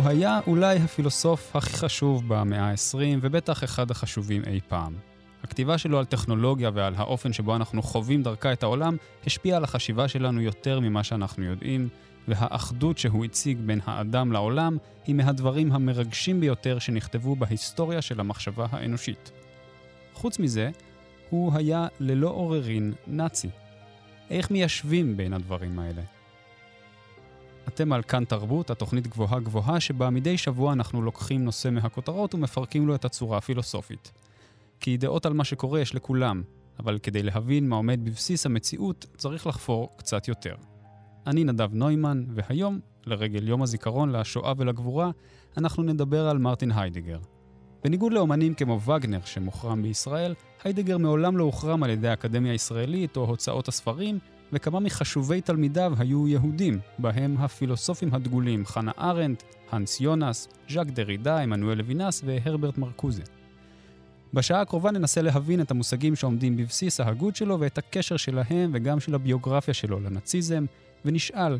הוא היה אולי הפילוסוף הכי חשוב במאה ה-20, ובטח אחד החשובים אי פעם. הכתיבה שלו על טכנולוגיה ועל האופן שבו אנחנו חווים דרכה את העולם, השפיעה על החשיבה שלנו יותר ממה שאנחנו יודעים, והאחדות שהוא הציג בין האדם לעולם, היא מהדברים המרגשים ביותר שנכתבו בהיסטוריה של המחשבה האנושית. חוץ מזה, הוא היה ללא עוררין נאצי. איך מיישבים בין הדברים האלה? אתם על כאן תרבות, התוכנית גבוהה גבוהה, שבה מדי שבוע אנחנו לוקחים נושא מהכותרות ומפרקים לו את הצורה הפילוסופית. כי דעות על מה שקורה יש לכולם, אבל כדי להבין מה עומד בבסיס המציאות, צריך לחפור קצת יותר. אני נדב נוימן, והיום, לרגל יום הזיכרון לשואה ולגבורה, אנחנו נדבר על מרטין היידיגר. בניגוד לאומנים כמו וגנר שמוחרם בישראל, היידיגר מעולם לא הוחרם על ידי האקדמיה הישראלית או הוצאות הספרים, וכמה מחשובי תלמידיו היו יהודים, בהם הפילוסופים הדגולים חנה ארנדט, האנס יונס, ז'אק דרידה, עמנואל לוינס והרברט מרקוזה. בשעה הקרובה ננסה להבין את המושגים שעומדים בבסיס ההגות שלו ואת הקשר שלהם וגם של הביוגרפיה שלו לנאציזם, ונשאל,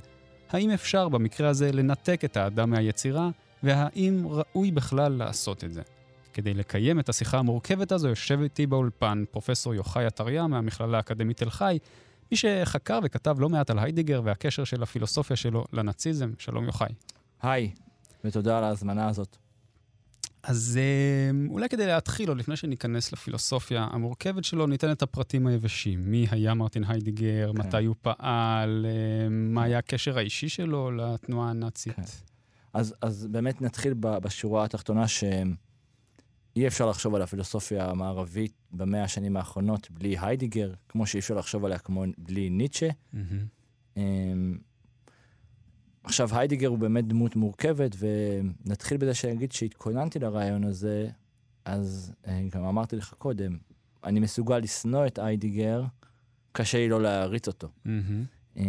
האם אפשר במקרה הזה לנתק את האדם מהיצירה, והאם ראוי בכלל לעשות את זה? כדי לקיים את השיחה המורכבת הזו, יושב איתי באולפן פרופסור יוחאי עטריה מהמכללה האקדמית תל חי, מי שחקר וכתב לא מעט על היידיגר והקשר של הפילוסופיה שלו לנאציזם. שלום יוחאי. היי, ותודה על ההזמנה הזאת. אז אה, אולי כדי להתחיל, או לפני שניכנס לפילוסופיה המורכבת שלו, ניתן את הפרטים היבשים. מי היה מרטין היידיגר, כן. מתי הוא פעל, אה, מה היה הקשר האישי שלו לתנועה הנאצית. כן. אז, אז באמת נתחיל בשורה התחתונה שאי אפשר לחשוב על הפילוסופיה המערבית במאה השנים האחרונות בלי היידיגר, כמו שאי אפשר לחשוב עליה כמו בלי ניטשה. Mm-hmm. עכשיו, היידיגר הוא באמת דמות מורכבת, ונתחיל בזה שאני אגיד שהתכוננתי לרעיון הזה, אז אה, גם אמרתי לך קודם, אני מסוגל לשנוא את היידיגר, קשה לי לא להעריץ אותו. Mm-hmm.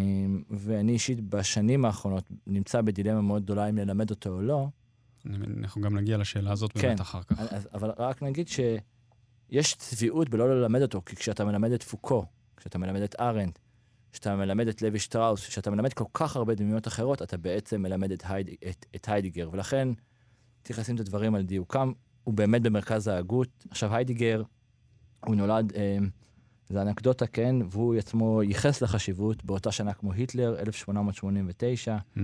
ואני אישית בשנים האחרונות נמצא בדילמה מאוד גדולה אם ללמד אותו או לא. אנחנו גם נגיע לשאלה הזאת כן, באמת אחר כך. אז, אבל רק נגיד שיש צביעות בלא ללמד אותו, כי כשאתה מלמד את פוקו, כשאתה מלמד את ארנד, כשאתה מלמד את לוי שטראוס, כשאתה מלמד כל כך הרבה דמויות אחרות, אתה בעצם מלמד את, הייד, את, את היידיגר. ולכן צריך לשים את הדברים על דיוקם, הוא באמת במרכז ההגות. עכשיו, היידיגר, הוא נולד, אה, זה אנקדוטה, כן, והוא עצמו ייחס לחשיבות באותה שנה כמו היטלר, 1889. Mm-hmm.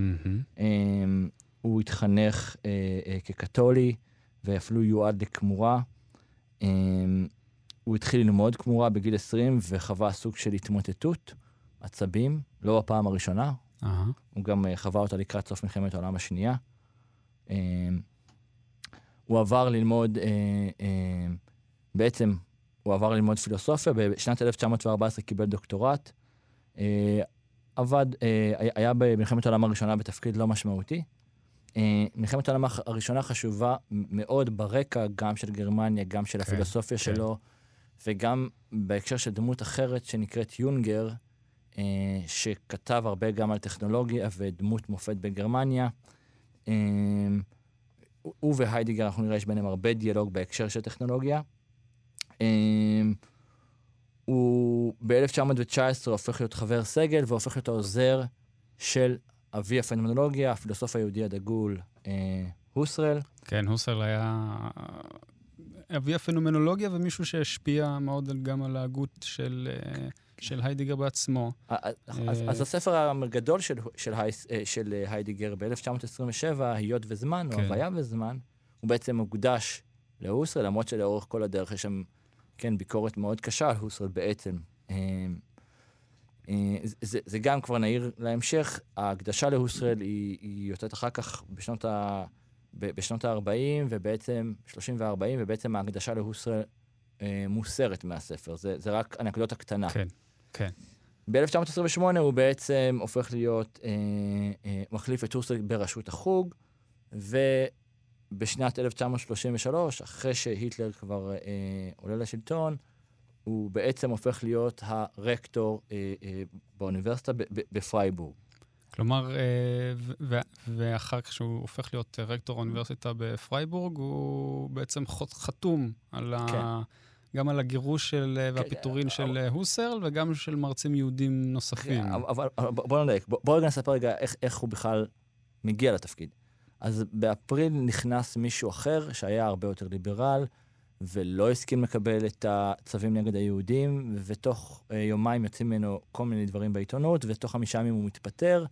אה, הוא התחנך אה, אה, כקתולי, ואפילו יועד לכמורה. אה, הוא התחיל ללמוד כמורה בגיל 20 וחווה סוג של התמוטטות. עצבים, לא בפעם הראשונה. Uh-huh. הוא גם uh, חווה אותה לקראת סוף מלחמת העולם השנייה. Uh, הוא עבר ללמוד, uh, uh, בעצם הוא עבר ללמוד פילוסופיה, בשנת 1914 קיבל דוקטורט. Uh, עבד, uh, היה במלחמת העולם הראשונה בתפקיד לא משמעותי. Uh, מלחמת העולם הראשונה חשובה מאוד ברקע, גם של גרמניה, גם של כן, הפילוסופיה כן. שלו, וגם בהקשר של דמות אחרת שנקראת יונגר, אה, שכתב הרבה גם על טכנולוגיה ודמות מופת בגרמניה. אה, הוא והיידיגר, אנחנו נראה, יש ביניהם הרבה דיאלוג בהקשר של טכנולוגיה. אה, הוא ב-1919 הופך להיות חבר סגל והופך להיות העוזר של אבי הפנומנולוגיה, הפילוסוף היהודי הדגול, הוסרל. כן, הוסרל היה אבי הפנומנולוגיה ומישהו שהשפיע מאוד גם על ההגות של... של היידיגר בעצמו. אז אה, הספר הגדול של היידיגר ב-1927, היות וזמן, או כן. הוויה וזמן, הוא בעצם מוקדש להוסרל, למרות שלאורך כל הדרך יש שם, כן, ביקורת מאוד קשה על הוסרל בעצם. אה, אה, זה, גם כבר נעיר להמשך, ההקדשה להוסרל היא, יוצאת אחר כך בשנות ה... בשנות ה-40, ובעצם, 30 ו-40, ובעצם ההקדשה להוסרל אה, מוסרת מהספר. זה, זה רק אנקדוטה קטנה. כן. כן. ב-1928 הוא בעצם הופך להיות, אה, אה, מחליף את טורסל בראשות החוג, ובשנת 1933, אחרי שהיטלר כבר אה, עולה לשלטון, הוא בעצם הופך להיות הרקטור אה, אה, באוניברסיטה בפרייבורג. כלומר, אה, ואחר כך שהוא הופך להיות רקטור האוניברסיטה בפרייבורג, הוא בעצם חתום על כן. ה... גם על הגירוש של, כן, והפיטורין של אבל... הוסרל וגם של מרצים יהודים נוספים. כן, אבל, אבל בוא נדייק, בוא, בוא רגע נספר רגע איך, איך הוא בכלל מגיע לתפקיד. אז באפריל נכנס מישהו אחר שהיה הרבה יותר ליברל, ולא הסכים לקבל את הצווים נגד היהודים, ותוך uh, יומיים יוצאים ממנו כל מיני דברים בעיתונות, ותוך חמישה ימים הוא מתפטר,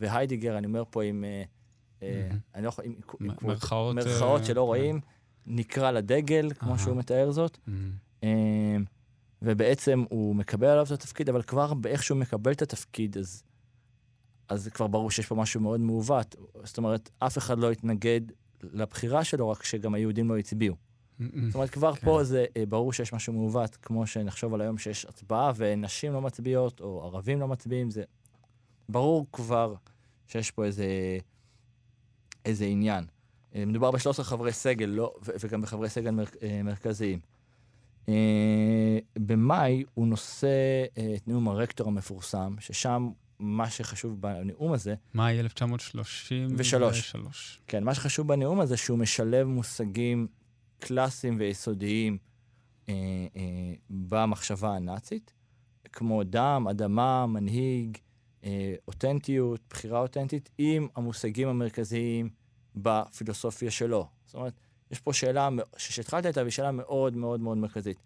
והיידיגר, אני אומר פה עם... Uh, uh, אני לא יכול... עם, עם מרכאות, מרכאות uh, שלא uh, רואים, נקרא לדגל, כמו. שהוא מתאר זאת. Uh-huh. Uh, ובעצם הוא מקבל עליו את התפקיד, אבל כבר באיך שהוא מקבל את התפקיד, אז, אז כבר ברור שיש פה משהו מאוד מעוות. זאת אומרת, אף אחד לא התנגד לבחירה שלו, רק שגם היהודים לא הצביעו. זאת אומרת, כבר כן. פה זה אה, ברור שיש משהו מעוות, כמו שנחשוב על היום שיש הצבעה ונשים לא מצביעות, או ערבים לא מצביעים, זה ברור כבר שיש פה איזה, איזה עניין. אה, מדובר ב-13 חברי סגל, לא, וגם בחברי סגל מר, אה, מרכזיים. במאי הוא נושא את נאום הרקטור המפורסם, ששם מה שחשוב בנאום הזה... מאי 1933. כן, מה שחשוב בנאום הזה, שהוא משלב מושגים קלאסיים ויסודיים אה, אה, במחשבה הנאצית, כמו דם, אדמה, מנהיג, אה, אותנטיות, בחירה אותנטית, עם המושגים המרכזיים בפילוסופיה שלו. זאת אומרת, יש פה שאלה, שהתחלת איתה, והיא שאלה מאוד מאוד מאוד מרכזית.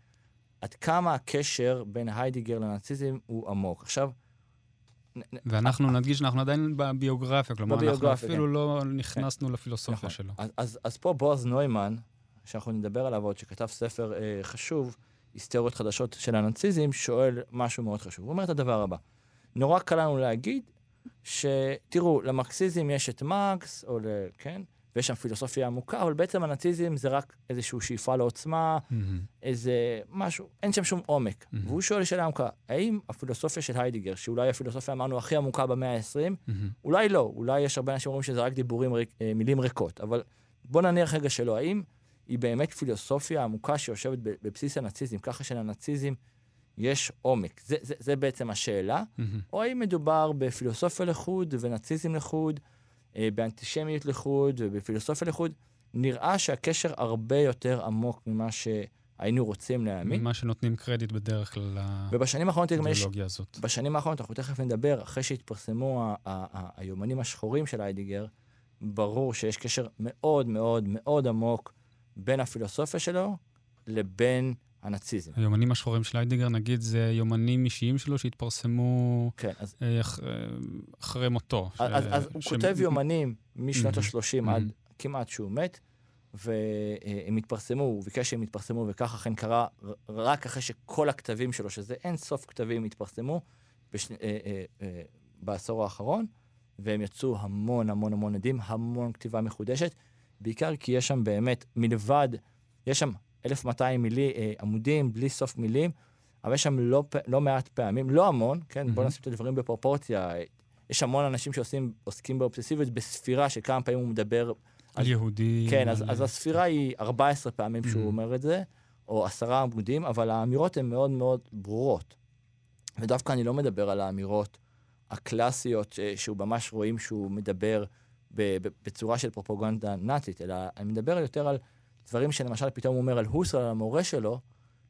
עד כמה הקשר בין היידיגר לנאציזם הוא עמוק. עכשיו, ואנחנו נדגיש שאנחנו עדיין בביוגרפיה, כלומר, בביוגרפיה, אנחנו אפילו כן. לא נכנסנו. לפילוסופיה נכון. שלו. אז, אז, אז פה בועז נוימן, שאנחנו נדבר עליו עוד, שכתב ספר אה, חשוב, היסטריות חדשות של הנאציזם, שואל משהו מאוד חשוב. הוא אומר את הדבר הבא, נורא קל לנו להגיד שתראו, למרקסיזם יש את מרקס, או ל... כן? ויש שם פילוסופיה עמוקה, אבל בעצם הנאציזם זה רק איזושהי שאיפה לעוצמה, mm-hmm. איזה משהו, אין שם שום עומק. Mm-hmm. והוא שואל שאלה עמוקה, האם הפילוסופיה של היידיגר, שאולי הפילוסופיה אמרנו הכי עמוקה במאה ה-20, mm-hmm. אולי לא, אולי יש הרבה אנשים שאומרים שזה רק דיבורים, אה, מילים ריקות, אבל בוא נניח רגע שלא, האם היא באמת פילוסופיה עמוקה שיושבת בבסיס הנאציזם, ככה שלנאציזם יש עומק. זה, זה, זה בעצם השאלה. Mm-hmm. או האם מדובר בפילוסופיה לחוד ונאציזם לחוד, אה, באנטישמיות לחוד ובפילוסופיה לחוד. נראה שהקשר הרבה יותר עמוק ממה שהיינו רוצים להאמין. ממה שנותנים קרדיט בדרך כלל לאידיאולוגיה הזאת. בשנים האחרונות, אנחנו תכף נדבר, אחרי שהתפרסמו היומנים השחורים של איידיגר, ברור שיש קשר מאוד מאוד מאוד עמוק בין הפילוסופיה שלו לבין הנאציזם. היומנים השחורים של היידיגר, נגיד, זה יומנים אישיים שלו שהתפרסמו כן, אז, אה, אח, אה, אחרי מותו. אז, ש... אז הוא ש... כותב יומנים משנות ה-30 עד כמעט שהוא מת, והם התפרסמו, הוא ביקש שהם יתפרסמו, וכך אכן קרה רק אחרי שכל הכתבים שלו, שזה אין סוף כתבים, התפרסמו בש... אה, בעשור האחרון, והם יצאו המון המון המון עדים, המון כתיבה מחודשת. בעיקר כי יש שם באמת, מלבד, יש שם 1,200 מילי, אה, עמודים, בלי סוף מילים, אבל יש שם לא, לא מעט פעמים, לא המון, כן? Mm-hmm. בואו נשים את הדברים בפרופורציה. יש המון אנשים שעוסקים באובססיביות בספירה של כמה פעמים הוא מדבר על יהודי. כן, אז, אז הספירה היא 14 פעמים שהוא mm-hmm. אומר את זה, או עשרה עמודים, אבל האמירות הן מאוד מאוד ברורות. ודווקא אני לא מדבר על האמירות הקלאסיות, ש, שהוא ממש רואים שהוא מדבר בצורה של פרופוגנדה נאצית, אלא אני מדבר יותר על דברים שלמשל פתאום הוא אומר על הוסר, על המורה שלו,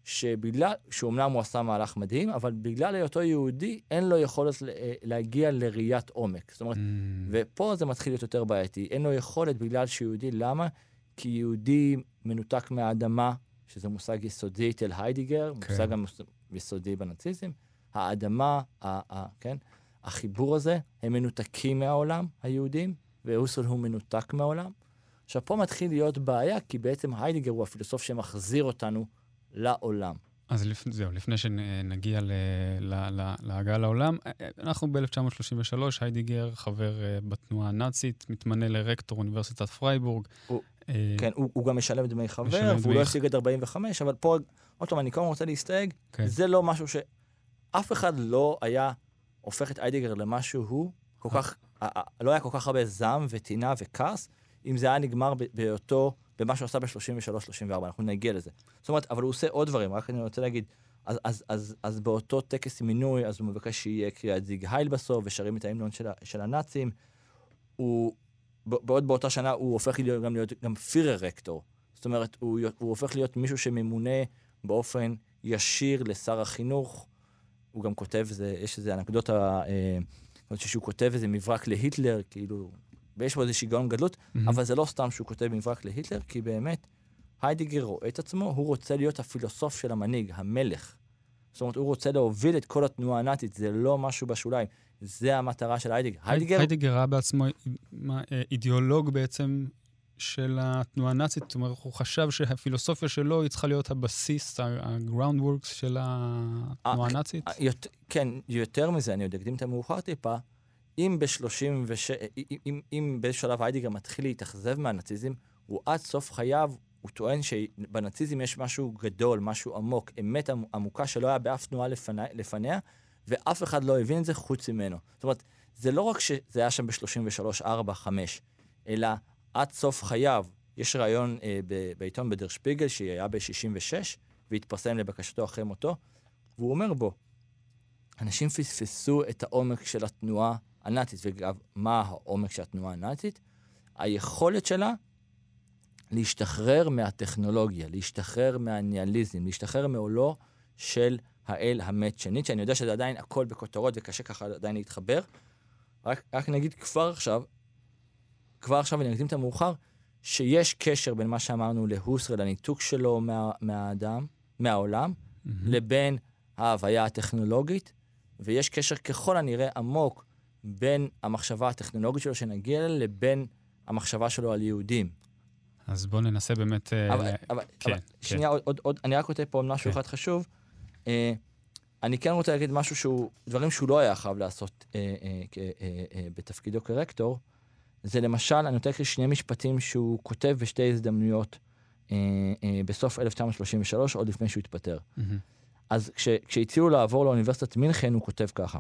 שבגלל, שאומנם הוא עשה מהלך מדהים, אבל בגלל היותו יהודי, אין לו יכולת אה, להגיע לראיית עומק. זאת אומרת, mm. ופה זה מתחיל להיות יותר בעייתי. אין לו יכולת בגלל שהוא יהודי, למה? כי יהודי מנותק מהאדמה, שזה מושג יסודי אצל היידיגר, כן. מושג גם יסודי בנאציזם. האדמה, ה, ה, כן? החיבור הזה, הם מנותקים מהעולם, היהודים, והוסרל הוא מנותק מהעולם. עכשיו, פה מתחיל להיות בעיה, כי בעצם היידיגר הוא הפילוסוף שמחזיר אותנו לעולם. אז לפ... זהו, לפני שנגיע ל... ל... ל... להגעה לעולם, אנחנו ב-1933, היידיגר, חבר אה, בתנועה הנאצית, מתמנה לרקטור אוניברסיטת פרייבורג. הוא, אה... כן, הוא, הוא גם משלם דמי חבר, והוא דמי... לא השיג את 45, אבל פה, עוד פעם, אני הזמן רוצה להסתייג, כן. זה לא משהו שאף אחד לא היה הופך את היידיגר למשהו הוא כל כך לא היה כל כך הרבה זעם וטינה וכעס, אם זה היה נגמר בהיותו, במה שהוא עשה ב-33-34, אנחנו נגיע לזה. זאת אומרת, אבל הוא עושה עוד דברים, רק אני רוצה להגיד, אז, אז, אז, אז באותו טקס מינוי, אז הוא מבקש שיהיה קריאת זיג הייל בסוף, ושרים את ההמנון של, של הנאצים. הוא, בעוד באותה שנה הוא הופך להיות, גם להיות גם פירר רקטור. זאת אומרת, הוא, הוא הופך להיות מישהו שממונה באופן ישיר לשר החינוך. הוא גם כותב, זה, יש איזו אנקדוטה... אה, זאת אומרת שהוא כותב איזה מברק להיטלר, כאילו, ויש בו איזה שיגעון גדלות, מהמם. אבל זה לא סתם שהוא כותב מברק להיטלר, כי באמת, היידיגר רואה את עצמו, הוא רוצה להיות הפילוסוף של המנהיג, המלך. זאת אומרת, הוא רוצה להוביל את כל התנועה הנאצית, זה לא משהו בשוליים. זה המטרה של היידיגר. היידיגר, היידיגר ראה בעצמו מה, אידיאולוג בעצם של התנועה הנאצית, זאת אומרת, הוא חשב שהפילוסופיה שלו היא צריכה להיות הבסיס, ה-ground works של התנועה הנאצית. כן, יותר מזה, אני עוד אקדים את המאוחר טיפה, אם ב-36, אם, אם, באיזשהו שלב היידיגר מתחיל להתאכזב מהנאציזם, הוא עד סוף חייו, הוא טוען שבנאציזם יש משהו גדול, משהו עמוק, אמת עמ- עמוקה שלא היה באף תנועה לפני, לפניה, ואף אחד לא הבין את זה חוץ ממנו. זאת אומרת, זה לא רק שזה היה שם ב-33, 4, 5, אלא עד סוף חייו, יש ראיון אה, ב- בעיתון בדר שפיגל, שהיה ב-66, והתפרסם לבקשתו אחרי מותו, והוא אומר בו, אנשים פספסו את העומק של התנועה הנאצית, ואגב, מה העומק של התנועה הנאצית? היכולת שלה להשתחרר מהטכנולוגיה, להשתחרר מהניאליזם, להשתחרר מעולו של האל המת שנית, שאני יודע שזה עדיין הכל בכותרות וקשה ככה עדיין להתחבר. רק, רק נגיד כבר עכשיו, כבר עכשיו, אני אקדים את המאוחר, שיש קשר בין מה שאמרנו להוסר, לניתוק שלו מה, מהאדם, מהעולם, מהמם. לבין ההוויה הטכנולוגית, ויש קשר ככל הנראה עמוק בין המחשבה הטכנולוגית שלו שנגיע אליה, לבין המחשבה שלו על יהודים. אז בואו ננסה באמת... אה, אבל, ל- אבל, כן, אבל כן. שנייה, עוד, עוד, עוד, אני רק כותב פה משהו כן. אחד חשוב. אה, אני כן רוצה להגיד משהו שהוא, דברים שהוא לא היה חייב לעשות אה, אה, כ- אה, אה, בתפקידו כרקטור. זה למשל, אני רוצה להקריא שני משפטים שהוא כותב בשתי הזדמנויות אה, אה, בסוף 1933, עוד לפני שהוא התפטר. מהמם. אז כש, כשהציעו לעבור לאוניברסיטת מינכן, הוא כותב ככה: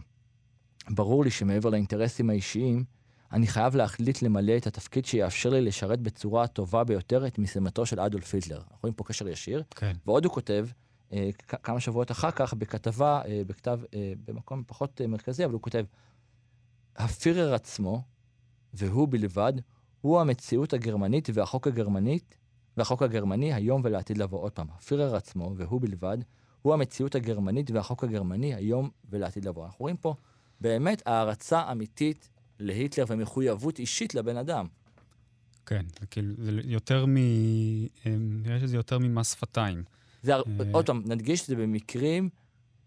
ברור לי שמעבר לאינטרסים האישיים, אני חייב להחליט למלא את התפקיד שיאפשר לי לשרת בצורה הטובה ביותר את משימתו של אדולף היטלר. אנחנו רואים פה קשר ישיר. כן. ועוד הוא כותב, אה, כמה שבועות אחר כך, בכתבה, אה, בכתב, אה, במקום פחות אה, מרכזי, אבל הוא כותב, הפירר עצמו, והוא בלבד, הוא המציאות הגרמנית והחוק הגרמנית, והחוק הגרמני היום ולעתיד לבוא. עוד פעם, הפירר עצמו, והוא בלבד, הוא המציאות הגרמנית והחוק הגרמני היום ולעתיד לבוא. אנחנו רואים פה באמת הערצה אמיתית להיטלר ומחויבות אישית לבן אדם. כן, זה כאילו, זה יותר מ... אה, נראה שזה יותר ממס שפתיים. זה, אה. עוד פעם, נדגיש שזה במקרים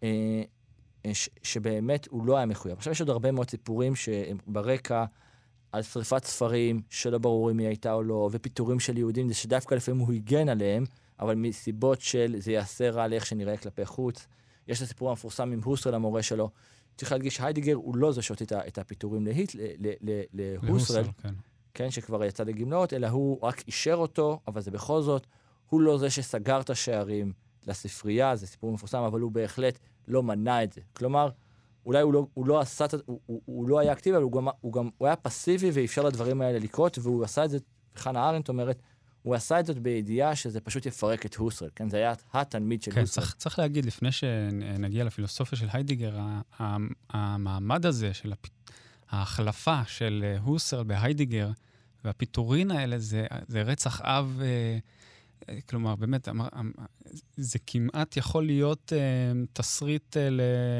אה, אה, ש, שבאמת הוא לא היה מחויב. עכשיו, יש עוד הרבה מאוד סיפורים שהם ברקע על שריפת ספרים, שלא ברור אם היא הייתה או לא, ופיטורים של יהודים, זה שדווקא לפעמים הוא הגן עליהם, אבל מסיבות של זה יעשה רע לאיך שנראה כלפי חוץ. יש את הסיפור המפורסם עם הוסרל, המורה שלו. צריך להדגיש, היידיגר הוא לא זה שהוציא את הפיטורים להיט, להוסרל, להוסר, כן. כן, שכבר יצא לגמלאות, אלא הוא רק אישר אותו, אבל זה בכל זאת, הוא לא זה שסגר את השערים לספרייה, זה סיפור מפורסם, אבל הוא בהחלט לא מנע את זה. כלומר, אולי הוא לא, הוא לא עשה הוא, הוא, הוא לא היה אקטיבי, אבל הוא גם, הוא גם, הוא היה פסיבי ואפשר לדברים האלה לקרות, והוא עשה את זה, חנה ארנדט אומרת, הוא עשה את זאת בידיעה שזה פשוט יפרק את הוסרל, כן? זה היה התלמיד של כן, הוסרל. צריך, צריך להגיד, לפני שנגיע לפילוסופיה של היידיגר, המעמד הזה של הפ... ההחלפה של אה, הוסרל בהיידיגר, והפיטורין האלה, זה, זה רצח אב, אה, אה, כלומר, באמת, אמ- זה כמעט יכול להיות תסריט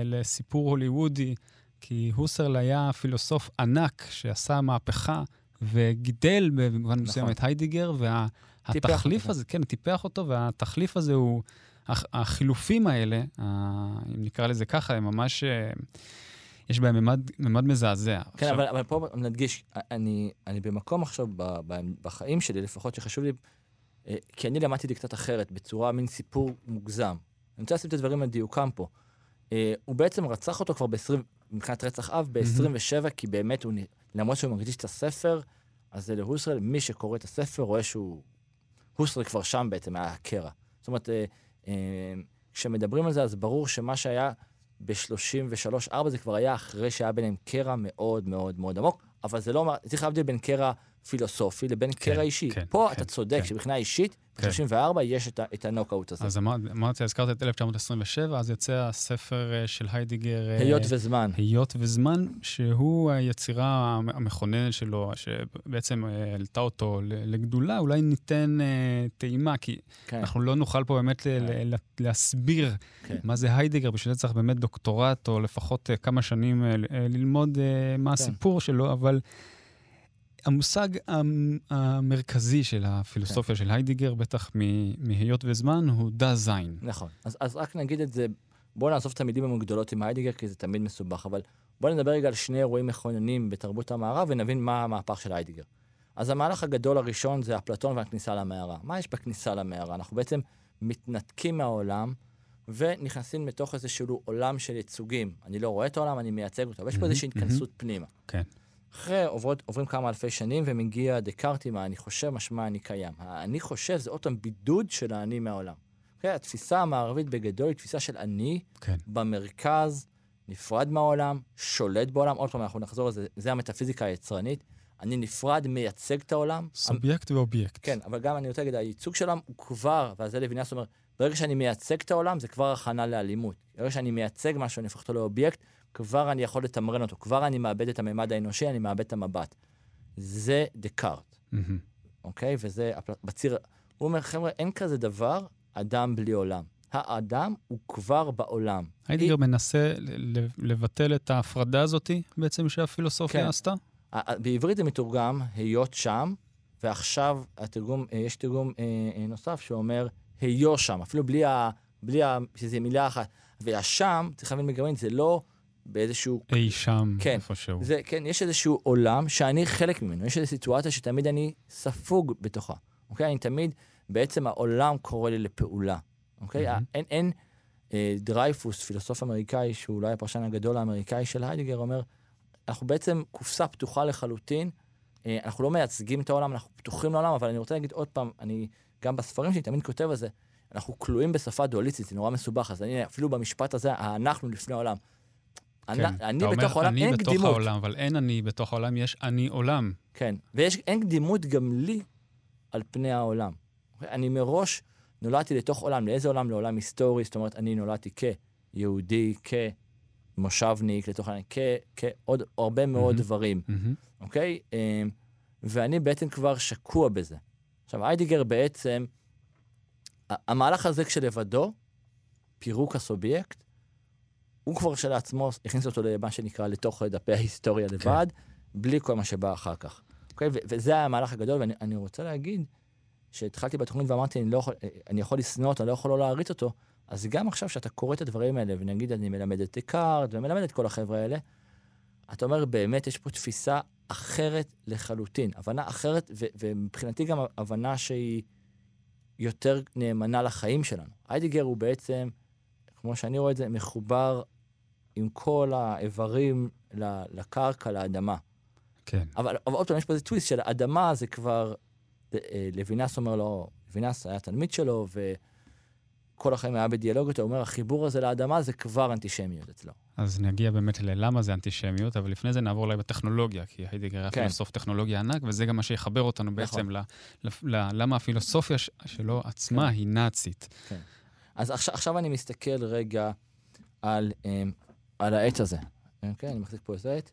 לסיפור הוליוודי, כי הוסרל היה פילוסוף ענק שעשה מהפכה וגידל במובן מסוים נכון. את היידיגר, וה... טיפח התחליף אותו. הזה, כן, טיפח אותו, והתחליף הזה הוא, הח- החילופים האלה, ה- אם נקרא לזה ככה, הם ממש, אה, יש בהם ממד, ממד מזעזע. כן, עכשיו, אבל, אבל פה נדגיש, אני, אני במקום עכשיו ב, ב, בחיים שלי, לפחות שחשוב לי, אה, כי אני למדתי את קצת אחרת, בצורה מין סיפור מוגזם. אני רוצה לשים את הדברים על דיוקם פה. אה, הוא בעצם רצח אותו כבר ב-20, מבחינת רצח אב, ב-27, כי באמת הוא, למרות שהוא מקדיש את הספר, אז זה להוסרל, מי שקורא את הספר רואה שהוא... הוסרל כבר שם בעצם היה הקרע. זאת אומרת, אה, אה, כשמדברים על זה, אז ברור שמה שהיה ב-33-4 זה כבר היה אחרי שהיה ביניהם קרע מאוד מאוד מאוד עמוק, אבל זה לא, אומר- צריך להבדיל בין קרע פילוסופי לבין כן, קרע אישי. כן, פה כן, אתה צודק, כן. שמבחינה אישית, כן. ב-34 יש את את הנוקאוט הזה. אז אמר, אמרתי, הזכרת את 1927, אז יצא הספר אה, של היידיגר, אה, היות וזמן. היות וזמן, שהוא היצירה המ- המכוננת שלו, שבעצם אה, העלתה אותו לגדולה, אולי ניתן אה, טעימה, כי כן, אנחנו לא נוכל פה באמת ל- להסביר כן. מה זה היידיגר, בשביל זה צריך באמת דוקטורט, או לפחות אה, כמה שנים אה, אה, ללמוד אה, מה כן. הסיפור שלו, אבל המושג המ- המרכזי של הפילוסופיה של היידיגר, בטח מהיות וזמן, הוא דה זין. נכון. אז, אז רק נגיד את זה, בואו נעזוב את המילים המגדולות עם היידיגר, כי זה תמיד מסובך, אבל בואו נדבר רגע על שני אירועים מכוננים בתרבות המערב, ונבין מה המהפך של היידיגר. אז המהלך הגדול הראשון זה אפלטון והכניסה למערה. מה יש בכניסה למערה? אנחנו בעצם מתנתקים מהעולם, ונכנסים לתוך איזשהו עולם של ייצוגים. אני לא רואה את העולם, אני מייצג אותו, ויש פה מהמם, איזושהי התכנסות פנימה. כן. אחרי עוברות, עוברים כמה אלפי שנים, ומגיע דקארט עם האני חושב, משמע אני קיים. האני חושב זה עוד פעם בידוד של האני מהעולם. Okay, התפיסה המערבית בגדול היא תפיסה של אני כן. במרכז, נפרד מהעולם, שולט בעולם. עוד פעם, אנחנו נחזור לזה, זה המטאפיזיקה היצרנית. אני נפרד, מייצג את העולם. סובייקט ואובייקט. כן, אבל גם אני רוצה להגיד, הייצוג של העולם הוא כבר, ועל זה לוינס אומר, ברגע שאני מייצג את העולם, זה כבר הכנה לאלימות. ברגע שאני מייצג משהו, אני הופך אותו לאובייקט, כבר אני יכול לתמרן אותו, כבר אני מאבד את הממד האנושי, אני מאבד את המבט. זה דקארט. אוקיי? וזה בציר... הוא אומר, חבר'ה, אין כזה דבר אדם בלי עולם. האדם הוא כבר בעולם. היידיגר מנסה ל- ל- לבטל את ההפרדה הזאתי בעצם שהפילוסופיה כן. עשתה? בעברית זה מתורגם, היות שם, ועכשיו התרגום, אה, יש תרגום אה, אה, נוסף שאומר, היו שם, אפילו בלי ה... בלי ה... שזה מילה אחת. והשם, צריך להבין בגרמנית, זה לא באיזשהו... אי שם, כן. איפשהו. זה, כן, יש איזשהו עולם שאני חלק ממנו, יש איזו סיטואציה שתמיד אני ספוג בתוכה, אוקיי? אני תמיד, בעצם העולם קורא לי לפעולה, אוקיי? מהמם. אין, אין אה, דרייפוס, פילוסוף אמריקאי, שהוא אולי הפרשן הגדול האמריקאי של היידיגר, אומר, אנחנו בעצם קופסה פתוחה לחלוטין, אה, אנחנו לא מייצגים את העולם, אנחנו פתוחים לעולם, אבל אני רוצה להגיד עוד פעם, אני גם בספרים שלי תמיד כותב על זה, אנחנו כלואים בשפה דואליסטית, זה נורא מסובך, אז אני אפילו במשפט הזה, אנחנו לפני העולם. אני, אני כן. אתה בתוך אומר, העולם, אני אין בתוך קדימות. העולם, אבל אין אני בתוך העולם, יש אני עולם. כן, ואין קדימות גם לי על פני העולם. אני מראש נולדתי לתוך עולם, לאיזה עולם? לעולם היסטורי, זאת אומרת, אני נולדתי כיהודי, כמושבניק, לתוך העולם. כעוד הרבה מאוד מהמם. דברים, מהמם. אוקיי? אמ, ואני בעצם כבר שקוע בזה. עכשיו, היידיגר בעצם, המהלך הזה כשלבדו, פירוק הסובייקט, הוא כבר כשלעצמו הכניס אותו למה שנקרא לתוך דפי ההיסטוריה לבד, בלי כל מה שבא אחר כך. אוקיי? ו- וזה היה המהלך הגדול, ואני אני רוצה להגיד שהתחלתי בתוכנית ואמרתי, אני, לא יכול, אני יכול לשנוא אותו, אני לא יכול לא להריץ אותו, אז גם עכשיו שאתה קורא את הדברים האלה, ונגיד אני מלמד את דקארט ומלמד את כל החבר'ה האלה, אתה אומר, באמת יש פה תפיסה אחרת לחלוטין, הבנה אחרת, ו- ומבחינתי גם הבנה שהיא יותר נאמנה לחיים שלנו. היידיגר הוא בעצם, כמו שאני רואה את זה, מחובר עם כל האיברים לקרקע, לאדמה. כן. אבל, אבל עוד פעם, יש פה איזה טוויסט של אדמה זה כבר, אה, לוינס אומר לו, לוינס היה תלמיד שלו, וכל החיים היה בדיאלוג איתו, הוא אומר, החיבור הזה לאדמה זה כבר אנטישמיות אצלו. אז נגיע באמת ללמה זה אנטישמיות, אבל לפני זה נעבור אולי בטכנולוגיה, כי היידיגר היה כן. פילוסוף טכנולוגיה ענק, וזה גם מה שיחבר אותנו בעצם ל, ל, ל, למה הפילוסופיה שלו עצמה כן. היא נאצית. אז עכשיו, עכשיו אני מסתכל רגע על, um, על העט הזה. אוקיי? אני מחזיק פה איזה עט.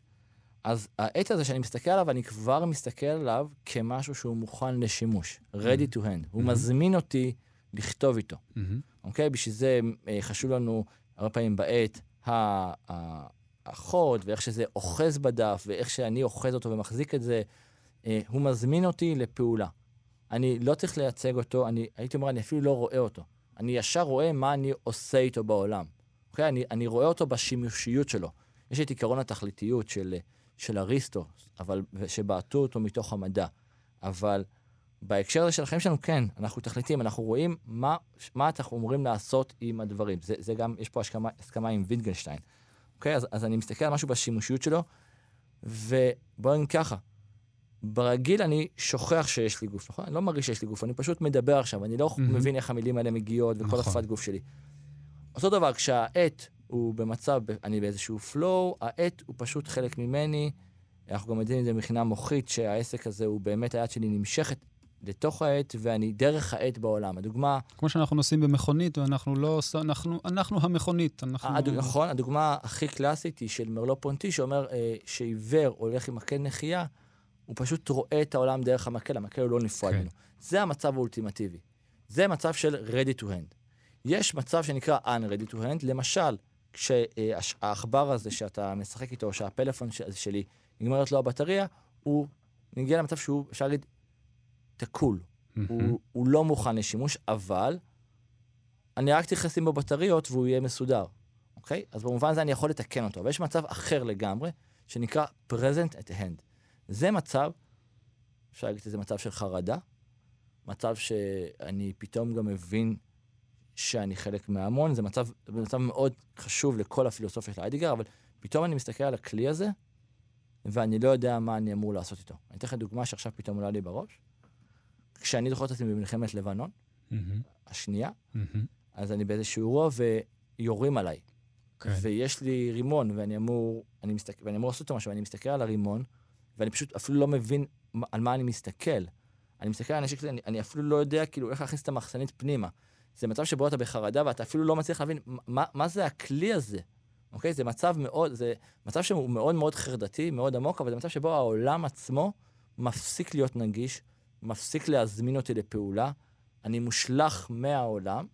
אז העט הזה שאני מסתכל עליו, אני כבר מסתכל עליו כמשהו שהוא מוכן לשימוש. ready to hand. הוא. מזמין אותי לכתוב איתו. אוקיי? בשביל זה אה, חשוב לנו הרבה פעמים ה- החוד, ואיך שזה אוחז בדף, ואיך שאני אוחז אותו ומחזיק את זה. אה, הוא מזמין אותי לפעולה. אני לא צריך לייצג אותו, אני הייתי אומר, אני אפילו לא רואה אותו. אני ישר רואה מה אני עושה איתו בעולם. אוקיי? אני, אני רואה אותו בשימושיות שלו. יש את עקרון התכליתיות של, של אריסטו, אבל, שבעטו אותו מתוך המדע. אבל בהקשר הזה של החיים שלנו, כן, אנחנו תכליתיים, אנחנו רואים מה, מה אנחנו אמורים לעשות עם הדברים. זה, זה גם, יש פה הסכמה, הסכמה עם ויטגנשטיין. אוקיי? אז, אז אני מסתכל על משהו בשימושיות שלו, ובואו נגיד ככה, ברגיל אני שוכח שיש לי גוף, נכון? אני לא מרגיש שיש לי גוף, אני פשוט מדבר עכשיו, אני לא מהמם. מבין איך המילים האלה מגיעות וכל נכון. השפת גוף שלי. אותו דבר, כשהעט הוא במצב, אני באיזשהו flow, העט הוא פשוט חלק ממני. אנחנו גם יודעים את זה מבחינה מוחית, שהעסק הזה הוא באמת, היד שלי נמשכת לתוך העט, ואני דרך העט בעולם. הדוגמה, כמו שאנחנו נוסעים במכונית, ואנחנו לא אנחנו, אנחנו המכונית. אנחנו... הדוג- נכון, הדוגמה הכי קלאסית היא של מרלו פונטי, שאומר אה, שעיוור הולך עם מקל נחייה, הוא פשוט רואה את העולם דרך המקל, המקל הוא לא נפרד כן. ממנו. זה המצב האולטימטיבי. זה מצב של ready to hand. יש מצב שנקרא unready to hand, למשל, כשהעכבר הזה שאתה משחק איתו, או שהפלאפון שלי נגמרת לו הבטריה, הוא נגיע למצב שהוא, אפשר להגיד, תקול. מהמם. הוא, הוא לא מוכן לשימוש, אבל אני רק צריך לשים בו בטריות והוא יהיה מסודר, אוקיי? אז במובן הזה אני יכול לתקן אותו. אבל יש מצב אחר לגמרי, שנקרא present at hand. זה מצב, אפשר להגיד שזה מצב של חרדה, מצב שאני פתאום גם מבין שאני חלק מההמון, זה מצב, מצב מאוד חשוב לכל הפילוסופיה של היידיגר, אבל פתאום אני מסתכל על הכלי הזה, ואני לא יודע מה אני אמור לעשות איתו. אני אתן לך דוגמה שעכשיו פתאום עולה לי בראש. כשאני זוכר את עצמי במלחמת לבנון, מהמם. השנייה, מהמם. אז אני באיזשהו אירוע ויורים עליי. כן. ויש לי רימון, ואני אמור, אני מסתכל, ואני אמור לעשות איתו משהו, ואני מסתכל על הרימון, ואני פשוט אפילו לא מבין על מה אני מסתכל. אני מסתכל על הנשק אני, אני אפילו לא יודע כאילו איך להכניס את המחסנית פנימה. זה מצב שבו אתה בחרדה ואתה אפילו לא מצליח להבין מה, מה זה הכלי הזה. אוקיי? זה מצב מאוד, זה מצב שהוא מאוד מאוד חרדתי, מאוד עמוק, אבל זה מצב שבו העולם עצמו מפסיק להיות נגיש, מפסיק להזמין אותי לפעולה, אני מושלך מהעולם.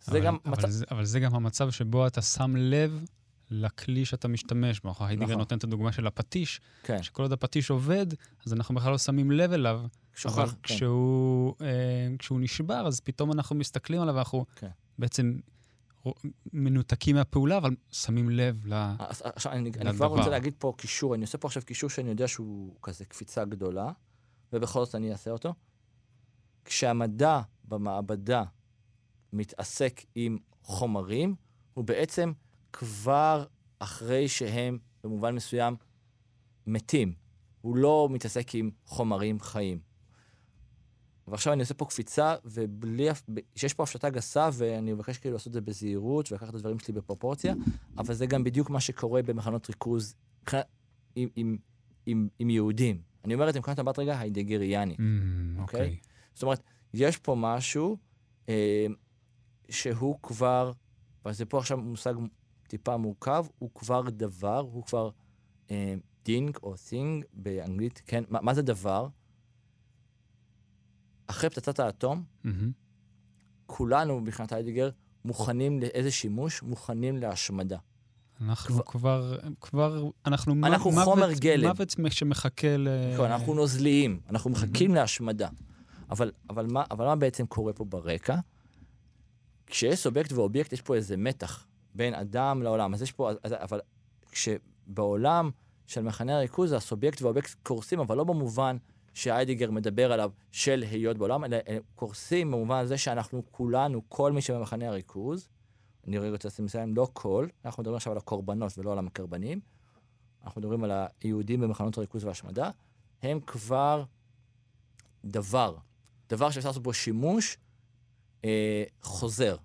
זה אבל, גם אבל, מצב... זה, אבל זה גם המצב שבו אתה שם לב לכלי שאתה משתמש בו. היידיגר נכון. נותן את הדוגמה של הפטיש, כן, שכל עוד הפטיש עובד, אז אנחנו בכלל לא שמים לב אליו, שוכח, כן. כשהוא, אה, כשהוא נשבר, אז פתאום אנחנו מסתכלים עליו ואנחנו כן. בעצם מנותקים מהפעולה, אבל שמים לב ל... אז עכשיו, אני, אני לדבר. כבר רוצה להגיד פה קישור, אני עושה פה עכשיו קישור שאני יודע שהוא כזה קפיצה גדולה, ובכל זאת אני אעשה אותו. כשהמדע במעבדה מתעסק עם חומרים, הוא בעצם כבר אחרי שהם במובן מסוים מתים. הוא לא מתעסק עם חומרים חיים. ועכשיו אני עושה פה קפיצה, ובלי, שיש פה הפשטה גסה, ואני מבקש כאילו לעשות את זה בזהירות, ולקחת את הדברים שלי בפרופורציה, אבל זה גם בדיוק מה שקורה במחנות ריכוז עם, עם, עם, עם יהודים. אני אומר את זה מבחינת מבט רגע היידגריאני. Mm, אוקיי? אוקיי. זאת אומרת, יש פה משהו אה, שהוא כבר, וזה פה עכשיו מושג טיפה מורכב, הוא כבר דבר, הוא כבר אה, Ding או thing באנגלית, כן? מה, מה זה דבר? אחרי פצצת האטום, מהמם. כולנו מבחינת היידיגר מוכנים לאיזה שימוש? מוכנים להשמדה. אנחנו כבר- כבר, כבר, אנחנו, אנחנו מוות, חומר גלם. מוות שמחכה ל... נכון, אנחנו נוזליים, אנחנו מחכים להשמדה. אבל, אבל, מה, אבל מה בעצם קורה פה ברקע? כשיש סובייקט ואובייקט, יש פה איזה מתח בין אדם לעולם. אז יש פה, אז- אבל כשבעולם של מחנה הריכוז, הסובייקט והאובייקט קורסים, אבל לא במובן שהיידיגר מדבר עליו של היות בעולם, אלא הם קורסים במובן הזה שאנחנו כולנו, כל מי שבמחנה הריכוז, אני רוצה לשים לסיים, לא כל, אנחנו מדברים עכשיו על הקורבנות ולא על המקרבנים, אנחנו מדברים על היהודים במחנות הריכוז וההשמדה, הם כבר דבר, דבר שאפשר לעשות בו שימוש אה, חוזר,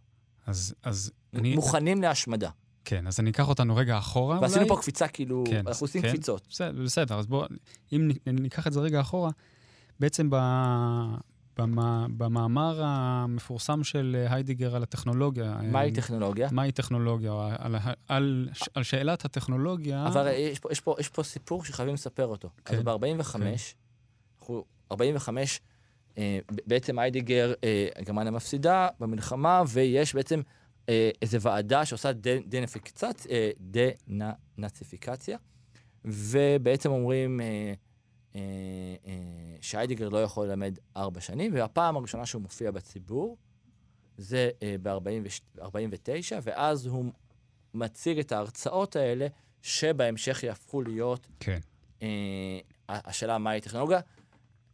אז, אז. אני, מוכנים להשמדה. כן, אז אני אקח אותנו רגע אחורה ועשינו אולי. פה קפיצה, כאילו, כן, אנחנו עושים כן. קפיצות. בסדר, בסדר, אז בואו, אם ניקח את זה רגע אחורה, בעצם ב, במה, במאמר המפורסם של היידיגר על הטכנולוגיה, מהי אה, טכנולוגיה? מהי טכנולוגיה, על, ה- על, על שאלת הטכנולוגיה, אבל אה, יש פה, יש, פה, יש פה סיפור שחייבים לספר אותו. כן, אז ב-45, אנחנו, 45, אה, בעצם היידיגר, אה, גרמניה מפסידה במלחמה, ויש בעצם אה, איזו ועדה שעושה ד- דנפיקציה, אה, דנאציפיקציה, ובעצם אומרים אה, אה, אה, שהיידיגר לא יכול ללמד ארבע שנים, והפעם הראשונה שהוא מופיע בציבור זה אה, ב-49, ואז הוא מציג את ההרצאות האלה, שבהמשך יהפכו להיות כן, אה, השאלה מהי טכנולוגיה.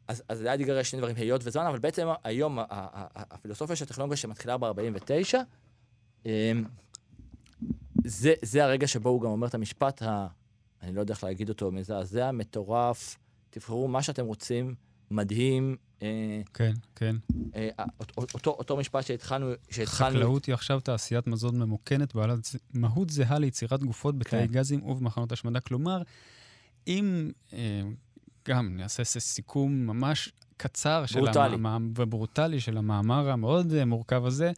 אז, אז להיידיגר יש שני דברים, היות וזמן, אבל בעצם היום הפילוסופיה של הטכנולוגיה שמתחילה ב-49, אה, זה, זה הרגע שבו הוא גם אומר את המשפט, ה, אני לא יודע איך להגיד אותו, מזעזע, מטורף, תבחרו מה שאתם רוצים, מדהים. אה, כן, כן. אה, אותו, אותו, אותו משפט שהתחלנו, שהתחלנו... חקלאות היא עכשיו תעשיית מזון ממוכנת בעלת מהות זהה ליצירת גופות בתאי כן. גזים ובמחנות השמדה. כלומר, אם אה, גם נעשה ס- סיכום ממש קצר של ברוטלי. המאמר, וברוטלי של המאמר המאוד אה, מורכב הזה,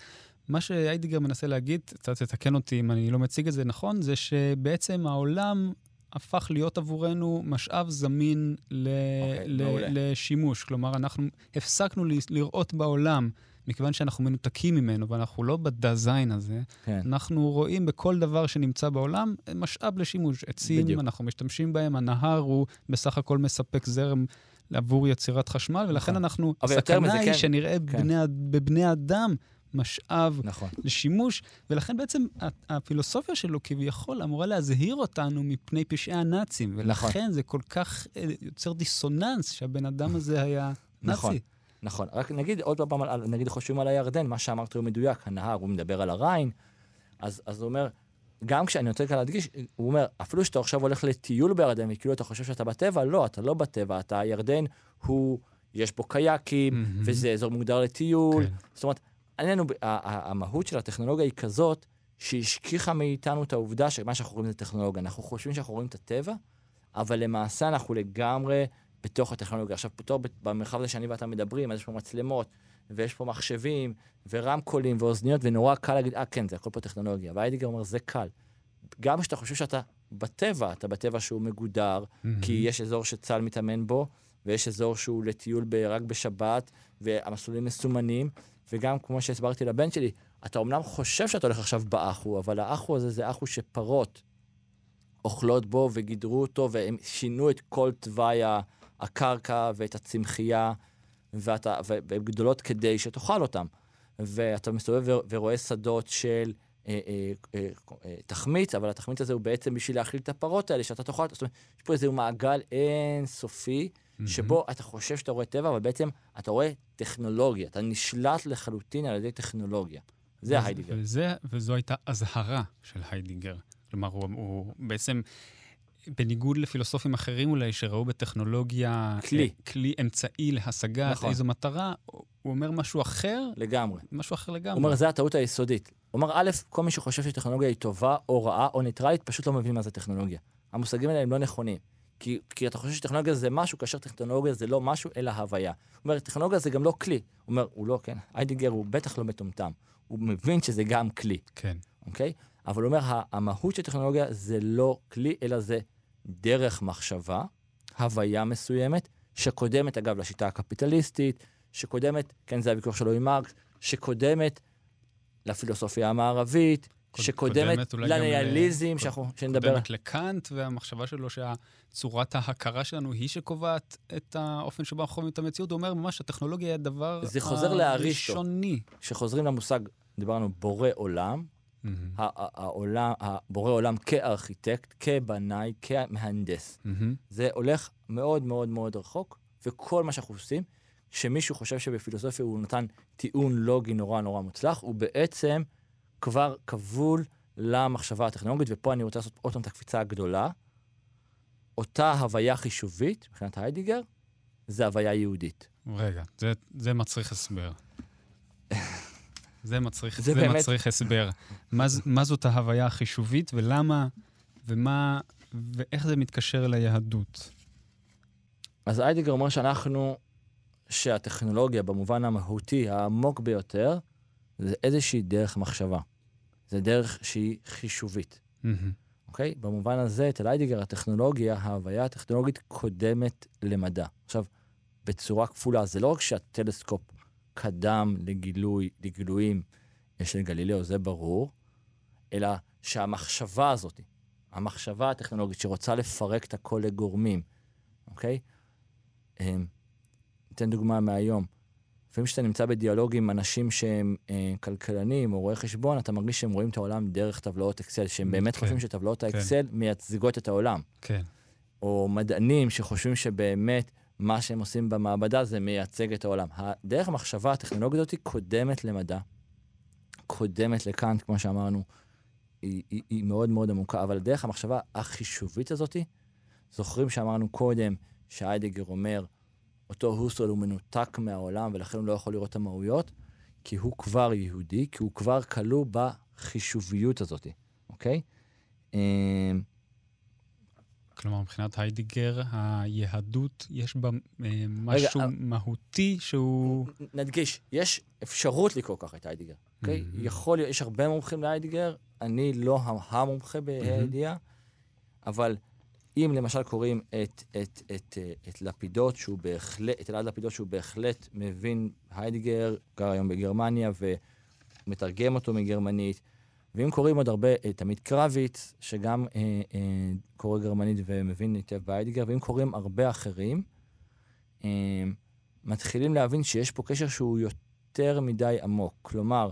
מה שהיידיגר מנסה להגיד, אתה תתקן אותי אם אני לא מציג את זה נכון, זה שבעצם העולם הפך להיות עבורנו משאב זמין ל- אוקיי, ל- מעולה. לשימוש. כלומר, אנחנו הפסקנו ל- לראות בעולם מכיוון שאנחנו מנותקים ממנו ואנחנו לא בדיזיין הזה, כן. אנחנו רואים בכל דבר שנמצא בעולם משאב לשימוש. עצים, בדיוק. אנחנו משתמשים בהם, הנהר הוא בסך הכל מספק זרם עבור יצירת חשמל, ולכן נכון. אנחנו, הסכנה היא כן. שנראה כן. בבני אדם משאב נכון. לשימוש, ולכן בעצם הפילוסופיה שלו כביכול אמורה להזהיר אותנו מפני פשעי הנאצים, נכון. ולכן זה כל כך אה, יוצר דיסוננס שהבן אדם הזה היה נאצי. נכון. נכון. רק נגיד עוד פעם, על- נגיד חושבים על הירדן, מה שאמרת הוא מדויק, הנהר, הוא מדבר על הריין, אז, אז הוא אומר, גם כשאני רוצה כאן להדגיש, הוא אומר, אפילו שאתה עכשיו הולך לטיול בירדן, וכאילו אתה חושב שאתה בטבע, לא, אתה לא בטבע, אתה, הירדן הוא, יש בו קייקים, מהמם. וזה אזור מוגדר לטיול. כן. זאת אומרת, עלינו, המהות של הטכנולוגיה היא כזאת, שהשכיחה מאיתנו את העובדה שמה שאנחנו רואים זה טכנולוגיה. אנחנו חושבים שאנחנו רואים את הטבע, אבל למעשה אנחנו לגמרי בתוך הטכנולוגיה. עכשיו, פתאום במרחב הזה שאני ואתה מדברים, אז יש פה מצלמות, ויש פה מחשבים, ורמקולים, ואוזניות, ונורא קל להגיד, אה, כן, זה הכל פה טכנולוגיה. והיידיגר אומר, זה קל. גם כשאתה חושב שאתה בטבע, אתה בטבע שהוא מגודר, כי יש אזור שצה"ל מתאמן בו, ויש אזור שהוא לטיול ב- רק בשבת, והמסלולים מסומנים, וגם כמו שהסברתי לבן שלי, אתה אומנם חושב שאתה הולך עכשיו באחו, אבל האחו הזה זה אחו שפרות אוכלות בו וגידרו אותו, והם שינו את כל תוואי הקרקע ואת הצמחייה, ואתה, והן גדולות כדי שתאכל אותם. ואתה מסתובב ורואה שדות של אה, אה, אה, אה, תחמיץ, אבל התחמיץ הזה הוא בעצם בשביל להאכיל את הפרות האלה, שאתה תאכל, זאת אומרת, יש פה איזה מעגל אינסופי, שבו אתה חושב שאתה רואה טבע, אבל בעצם אתה רואה טכנולוגיה, אתה נשלט לחלוטין על ידי טכנולוגיה. זה וזה- היידיגר. וזה, וזו הייתה אזהרה של היידיגר. כלומר, הוא, הוא בעצם, בניגוד לפילוסופים אחרים אולי, שראו בטכנולוגיה... כלי. אה, כלי אמצעי להשגת נכון. איזו מטרה, הוא אומר משהו אחר, לגמרי. משהו אחר הוא לגמרי. אומר, זו הטעות היסודית. הוא אומר, א', כל מי שחושב שטכנולוגיה היא טובה או רעה או ניטרלית, פשוט לא מבין מה זה טכנולוגיה. המושגים האלה הם לא נכונים. כי, כי אתה חושב שטכנולוגיה זה משהו, כאשר טכנולוגיה זה לא משהו, אלא הוויה. הוא אומר, טכנולוגיה זה גם לא כלי. הוא אומר, הוא לא, כן, היידיגר הוא בטח לא מטומטם. הוא מבין שזה גם כלי, כן. אוקיי? אבל הוא אומר, המהות של טכנולוגיה זה לא כלי, אלא זה דרך מחשבה, הוויה מסוימת, שקודמת, אגב, לשיטה הקפיטליסטית, שקודמת, כן, זה הוויכוח שלו עם מרקס, שקודמת לפילוסופיה המערבית, שקודמת לניאליזם, שאנחנו, שנדבר... קודמת לקאנט, והמחשבה שלו שצורת ההכרה שלנו היא שקובעת את האופן שבו אנחנו חווים את המציאות. הוא אומר ממש, הטכנולוגיה היא הדבר זה חוזר לאריסטו. הראשוני. כשחוזרים למושג, דיברנו בורא עולם, העולם, הבורא עולם כארכיטקט, כבנאי, כמהנדס. זה הולך מאוד מאוד מאוד רחוק, וכל מה שאנחנו עושים, כשמישהו חושב שבפילוסופיה הוא נתן טיעון לוגי נורא נורא מוצלח, הוא בעצם כבר כבול למחשבה הטכנולוגית, ופה אני רוצה לעשות עוד פעם את הקפיצה הגדולה. אותה הוויה חישובית, מבחינת היידיגר, זה הוויה יהודית. רגע, זה, זה מצריך הסבר. זה מצריך, זה זה באמת- מצריך הסבר. מה, מה זאת ההוויה החישובית ולמה, ומה, ואיך זה מתקשר ליהדות? אז היידיגר אומר שאנחנו, שהטכנולוגיה במובן המהותי העמוק ביותר, זה איזושהי דרך מחשבה. זה דרך שהיא חישובית. אוקיי? במובן הזה, אצל היידיגר, הטכנולוגיה, ההוויה הטכנולוגית קודמת למדע. עכשיו, בצורה כפולה, זה לא רק שהטלסקופ קדם לגילוי, לגילויים של גלילאו, זה ברור, אלא שהמחשבה הזאת, המחשבה הטכנולוגית שרוצה לפרק את הכל לגורמים, אוקיי? אמ, אתן דוגמה מהיום. לפעמים כשאתה נמצא בדיאלוג עם אנשים שהם אה, כלכלנים או רואי חשבון, אתה מרגיש שהם רואים את העולם דרך טבלאות אקסל, שהם באמת כן, חושבים שטבלאות האקסל מייצגות את העולם. כן. או מדענים שחושבים שבאמת מה שהם עושים במעבדה זה מייצג את העולם. הדרך המחשבה הטכנולוגית הזאת קודמת למדע, קודמת לקאנט, כמו שאמרנו, היא, היא, היא מאוד מאוד עמוקה, אבל דרך המחשבה החישובית הזאת, זוכרים שאמרנו קודם שהיידגר אומר, אותו הוסטרל הוא מנותק מהעולם ולכן הוא לא יכול לראות את המהויות, כי הוא כבר יהודי, כי הוא כבר כלוא בחישוביות הזאת, אוקיי? אמ, כלומר, מבחינת היידיגר, היהדות, יש בה אה, משהו אה, מהותי שהוא... נדגיש, יש אפשרות לקרוא ככה את היידיגר, אוקיי? Mhm. יכול להיות, יש הרבה מומחים להיידיגר, אני לא המומחה בידיעה, אבל אם למשל קוראים את, את, את, אה, את לפידות, שהוא בהחלט, את אלעד לפידות, שהוא בהחלט מבין היידיגר, גר היום בגרמניה ומתרגם אותו מגרמנית, ואם קוראים עוד הרבה את עמית קרביץ, שגם אה, אה, קורא גרמנית ומבין היטב בהיידיגר, ואם קוראים הרבה אחרים, אה, מתחילים להבין שיש פה קשר שהוא יותר מדי עמוק. כלומר,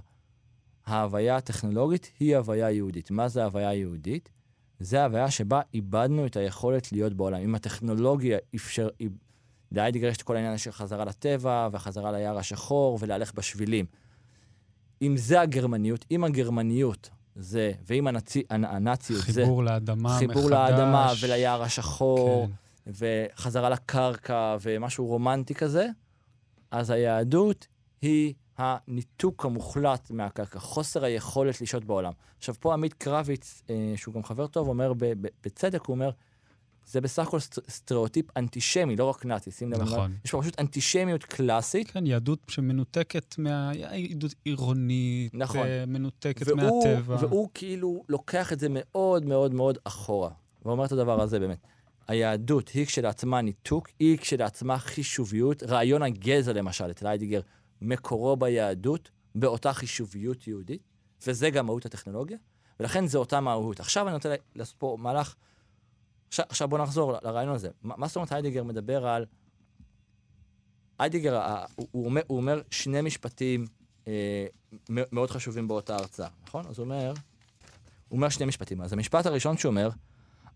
ההוויה הטכנולוגית היא הוויה יהודית. מה זה הוויה יהודית? זה ההוויה שבה איבדנו את היכולת להיות בעולם. אם הטכנולוגיה אפשר... להיידיגר יש את כל העניין של חזרה לטבע, וחזרה ליער השחור, ולהלך בשבילים. אם זה הגרמניות, אם הגרמניות זה, ואם הנצי, הנאציות חיבור זה... חיבור לאדמה חיבור מחדש. חיבור לאדמה וליער השחור, כן. וחזרה לקרקע, ומשהו רומנטי כזה, אז היהדות היא הניתוק המוחלט מהקרקע, חוסר היכולת לשהות בעולם. עכשיו, פה עמית קרביץ, אה, שהוא גם חבר טוב, אומר בצדק, הוא אומר, זה בסך הכל סטריאוטיפ אנטישמי, לא רק נאצי, שים לב. נכון. יש פה פשוט אנטישמיות קלאסית. כן, יהדות שמנותקת מה... יהדות עירונית, נכון. מנותקת והוא, מהטבע. והוא כאילו לוקח את זה מאוד מאוד מאוד אחורה, ואומר את הדבר הזה באמת. היהדות היא כשלעצמה ניתוק, היא כשלעצמה חישוביות. רעיון הגזע, למשל, אצל היידיגר, מקורו ביהדות, באותה חישוביות יהודית, וזה גם מהות הטכנולוגיה, ולכן זה אותה מהות. עכשיו אני רוצה לעשות פה מהלך, עכשיו, עכשיו בואו נחזור לרעיון הזה. מה זאת אומרת היידיגר מדבר על... היידיגר, הוא, הוא, אומר, הוא אומר שני משפטים אה, מאוד חשובים באותה הרצאה, נכון? אז הוא אומר, הוא אומר שני משפטים. אז המשפט הראשון שהוא אומר,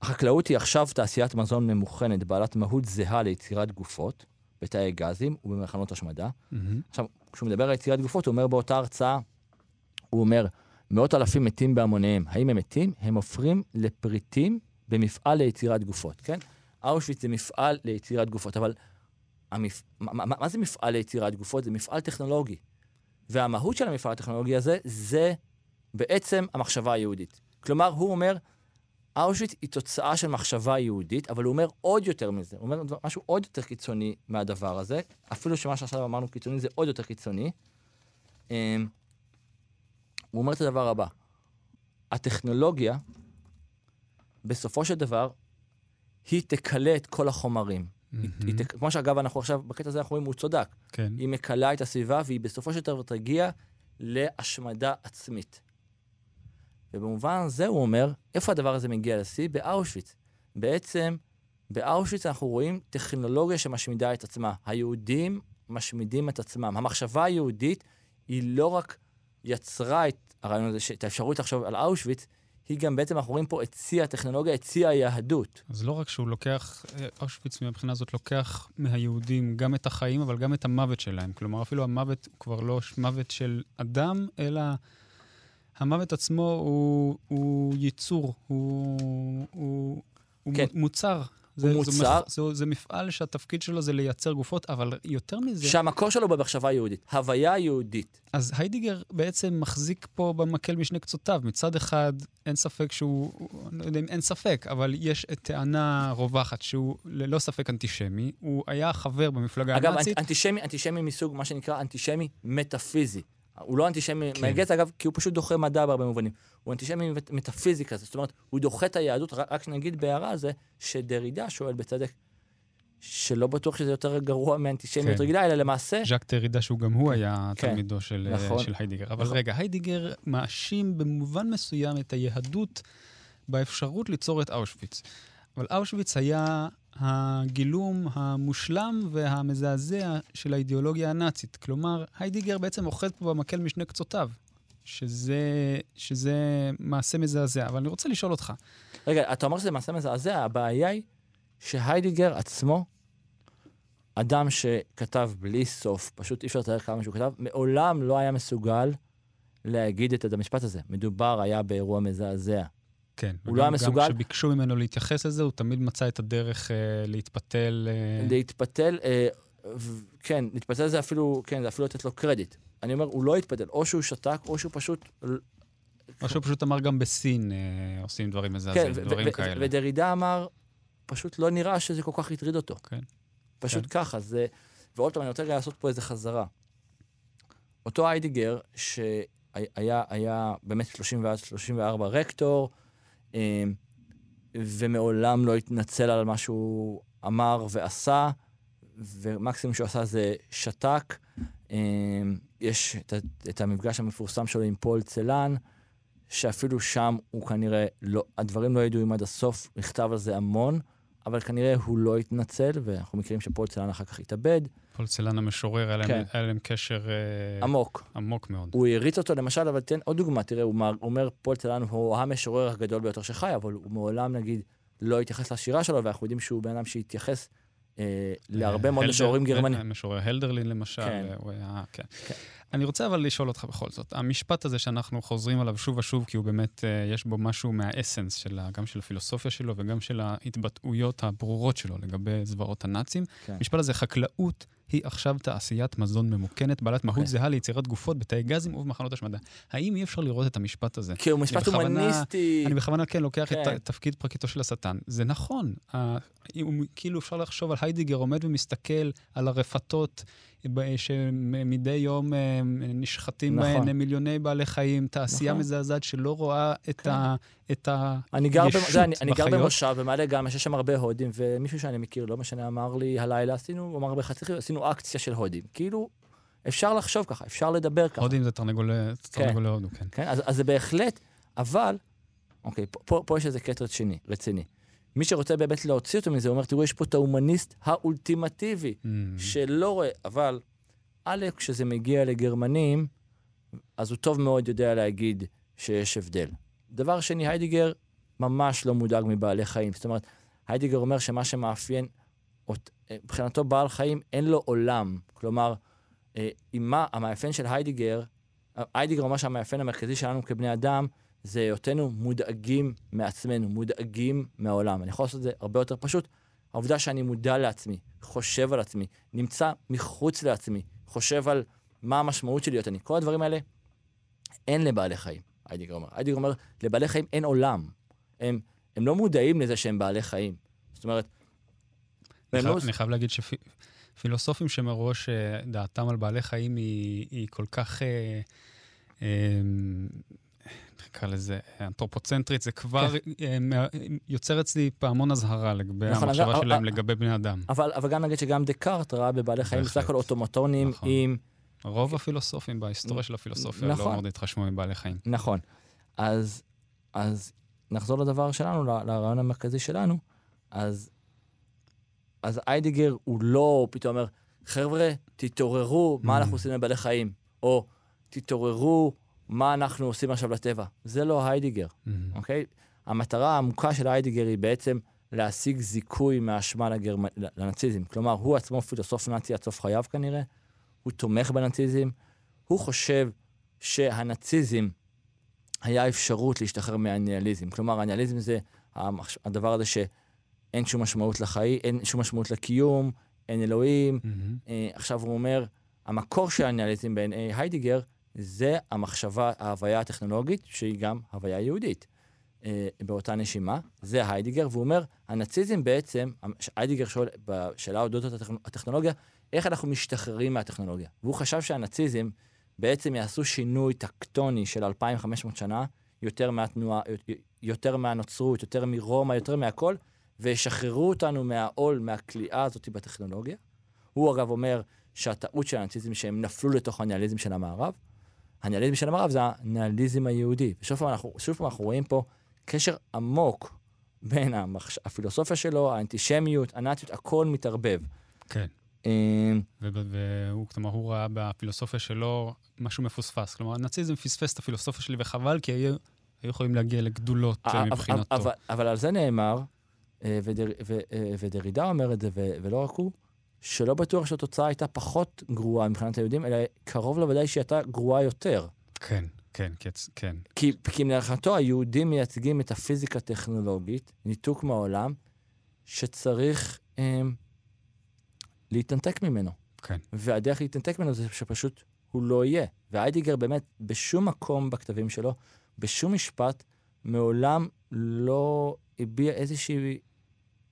החקלאות היא עכשיו תעשיית מזון ממוכנת, בעלת מהות זהה ליצירת גופות, בתאי גזים ובמחנות השמדה. Mm-hmm. עכשיו, כשהוא מדבר על יצירת גופות, הוא אומר באותה הרצאה, הוא אומר, מאות אלפים מתים בהמוניהם. האם הם מתים? הם הופכים לפריטים במפעל ליצירת גופות, כן? אושוויץ זה מפעל ליצירת גופות, אבל המפ... מה, מה, מה זה מפעל ליצירת גופות? זה מפעל טכנולוגי. והמהות של המפעל הטכנולוגי הזה, זה בעצם המחשבה היהודית. כלומר, הוא אומר, אושוויץ היא תוצאה של מחשבה יהודית, אבל הוא אומר עוד יותר מזה, הוא אומר משהו עוד יותר קיצוני מהדבר הזה, אפילו שמה שעכשיו אמרנו קיצוני זה עוד יותר קיצוני. אמ, הוא אומר את הדבר הבא, הטכנולוגיה, בסופו של דבר, היא תקלה את כל החומרים. Mm-hmm. היא, היא, כמו שאגב, אנחנו עכשיו, בקטע הזה אנחנו רואים, הוא צודק. כן. היא מקלה את הסביבה, והיא בסופו של דבר תגיע להשמדה עצמית. ובמובן הזה הוא אומר, איפה הדבר הזה מגיע לשיא? באושוויץ. בעצם, באושוויץ אנחנו רואים טכנולוגיה שמשמידה את עצמה. היהודים משמידים את עצמם. המחשבה היהודית היא לא רק יצרה את הרעיון הזה, את האפשרות לחשוב על אושוויץ, היא גם בעצם, אנחנו רואים פה את שיא הטכנולוגיה, את שיא היהדות. אז לא רק שהוא לוקח, אושוויץ מבחינה הזאת לוקח מהיהודים גם את החיים, אבל גם את המוות שלהם. כלומר, אפילו המוות הוא כבר לא מוות של אדם, אלא המוות עצמו הוא, הוא ייצור, הוא, הוא, כן. הוא מוצר. זה, הוא מוצר. זה, זה, זה מפעל שהתפקיד שלו זה לייצר גופות, אבל יותר מזה... שהמקור שלו במחשבה היהודית, הוויה יהודית. אז היידיגר בעצם מחזיק פה במקל משני קצותיו. מצד אחד, אין ספק שהוא, לא יודע אם אין ספק, אבל יש טענה רווחת שהוא ללא ספק אנטישמי. הוא היה חבר במפלגה אגב, הנאצית. אגב, אנטישמי, אנטישמי מסוג מה שנקרא אנטישמי מטאפיזי. הוא לא אנטישמי כן. מהגץ, אגב, כי הוא פשוט דוחה מדע בהרבה מובנים. הוא אנטישמי מטאפיזיקה, זאת אומרת, הוא דוחה את היהדות, רק נגיד בהערה זה, שדרידה שואל בצדק, שלא בטוח שזה יותר גרוע מאנטישמיות כן. רגילה, אלא למעשה... ז'אק דרידה, שהוא גם הוא היה כן. תלמידו של, נכון. של היידיגר. אבל נכון. רגע, היידיגר מאשים במובן מסוים את היהדות באפשרות ליצור את אושוויץ. אבל אושוויץ היה הגילום המושלם והמזעזע של האידיאולוגיה הנאצית. כלומר, היידיגר בעצם אוחז פה במקל משני קצותיו, שזה, שזה מעשה מזעזע. אבל אני רוצה לשאול אותך. רגע, אתה אומר שזה מעשה מזעזע, הבעיה היא שהיידיגר עצמו, אדם שכתב בלי סוף, פשוט אי אפשר לתאר כמה שהוא כתב, מעולם לא היה מסוגל להגיד את המשפט הזה. מדובר היה באירוע מזעזע. כן. הוא לא היה מסוגל... גם כשביקשו ממנו להתייחס לזה, הוא תמיד מצא את הדרך אה, להתפתל. אה... להתפתל, אה, ו- כן, להתפתל זה אפילו, כן, זה אפילו לתת לו קרדיט. אני אומר, הוא לא התפתל, או שהוא שתק, או שהוא פשוט... או שהוא פשוט אמר גם בסין אה, עושים דברים מזעזעים, כן, דברים ו- כאלה. ודרידה אמר, פשוט לא נראה שזה כל כך הטריד אותו. כן. פשוט כן. ככה, זה... ועוד פעם, אני רוצה לעשות פה איזה חזרה. אותו איידיגר, שהיה היה באמת 30 34 רקטור, ומעולם לא התנצל על מה שהוא אמר ועשה, ומקסימום שהוא עשה זה שתק. אה, יש את, את המפגש המפורסם שלו עם פול צלן, שאפילו שם הוא כנראה לא, הדברים לא ידועים עד הסוף, נכתב על זה המון, אבל כנראה הוא לא התנצל, ואנחנו מכירים שפול צלן אחר כך התאבד. פול צלן המשורר, היה כן. להם- היה להם קשר אה, עמוק. עמוק מאוד. הוא העריץ אותו למשל, אבל תן עוד דוגמה, תראה, הוא מר- הוא אומר, פול צלן הוא המשורר הגדול ביותר שחי, אבל הוא מעולם, נגיד, לא התייחס לשירה שלו, ואנחנו יודעים שהוא בן אדם שהתייחס אה, להרבה מאוד הלדר- משוררים גרמנים. אה, משורר הלדרלין למשל, כן. אה, הוא היה, כן. כן. אני רוצה אבל לשאול אותך בכל זאת, המשפט הזה שאנחנו חוזרים עליו שוב ושוב, כי הוא באמת, אה, יש בו משהו מה essence של, גם של הפילוסופיה שלו וגם של ההתבטאויות הברורות שלו לגבי זוועות הנאצים. כן. המשפט הזה, חקלאות היא עכשיו תעשיית מזון ממוכנת, בעלת מהות אוקיי. זהה זהה ליצירת גופות בתאי גזים ובמחנות השמדה. האם אי אפשר לראות את המשפט הזה? כי הוא משפט הומניסטי. אני בכוונה כן לוקח את כן. תפקיד פרקיטו של השטן. זה נכון, כאילו אפשר לחשוב על היידיגר עומד ומסתכל על הרפתות שמדי יום אה, נשחטים נכון. בהן מיליוני בעלי חיים, תעשייה נכון. מזעזעת שלא רואה את כן. ה- את ה... אני גר, במ... ישות זה, אני, אני גר בחיות. במושב במעלה גמא, שיש שם הרבה הודים, ומישהו שאני מכיר, לא משנה, אמר לי הלילה, עשינו, הוא אמר בחצי חיוב, עשינו אקציה של הודים. כאילו, אפשר לחשוב ככה, אפשר לדבר ככה. הודים זה תרנגולי תרנגולי הודו, כן. כן? אז, אז זה בהחלט, אבל, אוקיי, פה, פה, פה יש איזה קטע רציני, רציני. מי שרוצה באמת להוציא אותו מזה, אומר, תראו, יש פה את ההומניסט האולטימטיבי, Mm. שלא רואה, אבל, א', כשזה מגיע לגרמנים, אז הוא טוב מאוד יודע להגיד שיש הבדל. דבר שני, היידיגר ממש לא מודאג מבעלי חיים. זאת אומרת, היידיגר אומר שמה שמאפיין, מבחינתו בעל חיים, אין לו עולם. כלומר, אה, עם מה, המאפיין של היידיגר, היידיגר אומר שהמאפיין המרכזי שלנו כבני אדם, זה היותנו מודאגים מעצמנו, מודאגים מהעולם. אני יכול לעשות את זה הרבה יותר פשוט. העובדה שאני מודע לעצמי, חושב על עצמי, נמצא מחוץ לעצמי, חושב על מה המשמעות של להיות אני. כל הדברים האלה אין לבעלי חיים, היידיגר אומר. היידיגר אומר, לבעלי חיים אין עולם. הם, הם לא מודעים לזה שהם בעלי חיים. זאת אומרת, אני והם לא... חייב- אני חייב להגיד שפילוסופים שמראש אה, דעתם על בעלי חיים היא היא כל כך... אה, אה, נקרא לזה, אנתרופוצנטרית, זה כבר אה, מה- יוצר אצלי פעמון אזהרה לגבי נכון, המחשבה אבל- שלהם אבל- לגבי בני אדם. אבל, אבל גם נגיד שגם דקארט ראה בבעלי חיים בסך. הכל אוטומטונים נכון. עם... רוב הפילוסופים בהיסטוריה של הפילוסופיה נכון. לא מאוד התחשמו מבעלי חיים. נכון. אז, אז נחזור לדבר שלנו, לרעיון המרכזי שלנו. אז, אז איידיגר הוא לא פתאום אומר, חבר'ה, תתעוררו, מה Mm. אנחנו עושים לבעלי חיים? או תתעוררו, מה אנחנו עושים עכשיו לטבע? זה לא היידיגר, מהמם. אוקיי? המטרה העמוקה של היידיגר היא בעצם להשיג זיכוי מהאשמה לגרמ... לנאציזם. כלומר, הוא עצמו פילוסוף נאצי עד סוף חייו כנראה, הוא תומך בנאציזם, הוא חושב שהנאציזם היה אפשרות להשתחרר מהניאליזם. כלומר, הניאליזם זה. הדבר הזה שאין שום משמעות לחיים, אין שום משמעות לקיום, אין אלוהים. מהמם. אה, עכשיו הוא אומר, המקור של הניאליזם בעיני היידיגר זה המחשבה, ההוויה הטכנולוגית, שהיא גם הוויה יהודית. אה, באותה נשימה, זה היידיגר, והוא אומר, הנאציזם בעצם, היידיגר שואל בשאלה אודות הטכנ- הטכנולוגיה, איך אנחנו משתחררים מהטכנולוגיה? והוא חשב שהנאציזם בעצם יעשו שינוי טקטוני של 2,500 שנה, יותר מהתנועה, יותר מהנוצרות, יותר מרומא, יותר מהכל, וישחררו אותנו מהעול, מהכליאה הזאת בטכנולוגיה. הוא אגב אומר שהטעות של הנאציזם שהם נפלו לתוך הניאליזם של המערב. הניאליזם של המערב זה הניאליזם היהודי. ושוב פעם אנחנו, פעם אנחנו רואים פה קשר עמוק בין המחש... הפילוסופיה שלו, האנטישמיות, הנאציות, הכל מתערבב. כן. אמ, והוא, כלומר, הוא ראה בפילוסופיה שלו משהו מפוספס. כלומר, הנאציזם פספס את הפילוסופיה שלי, וחבל, כי היו יכולים להגיע לגדולות אה, אבל- מבחינתו. אבל, על זה נאמר, אה, ודר, ו, אה, ודרידה אומר את זה, ולא רק הוא, שלא בטוח שהתוצאה הייתה פחות גרועה מבחינת היהודים, אלא קרוב לוודאי שהיא הייתה גרועה יותר. כן, כן, כן. כי, כי מבחינתו היהודים מייצגים את הפיזיקה הטכנולוגית, ניתוק מהעולם, שצריך אה, להתנתק ממנו. כן. והדרך להתנתק ממנו זה שפשוט הוא לא יהיה. והיידיגר באמת, בשום מקום בכתבים שלו, בשום משפט, מעולם לא הביע איזושהי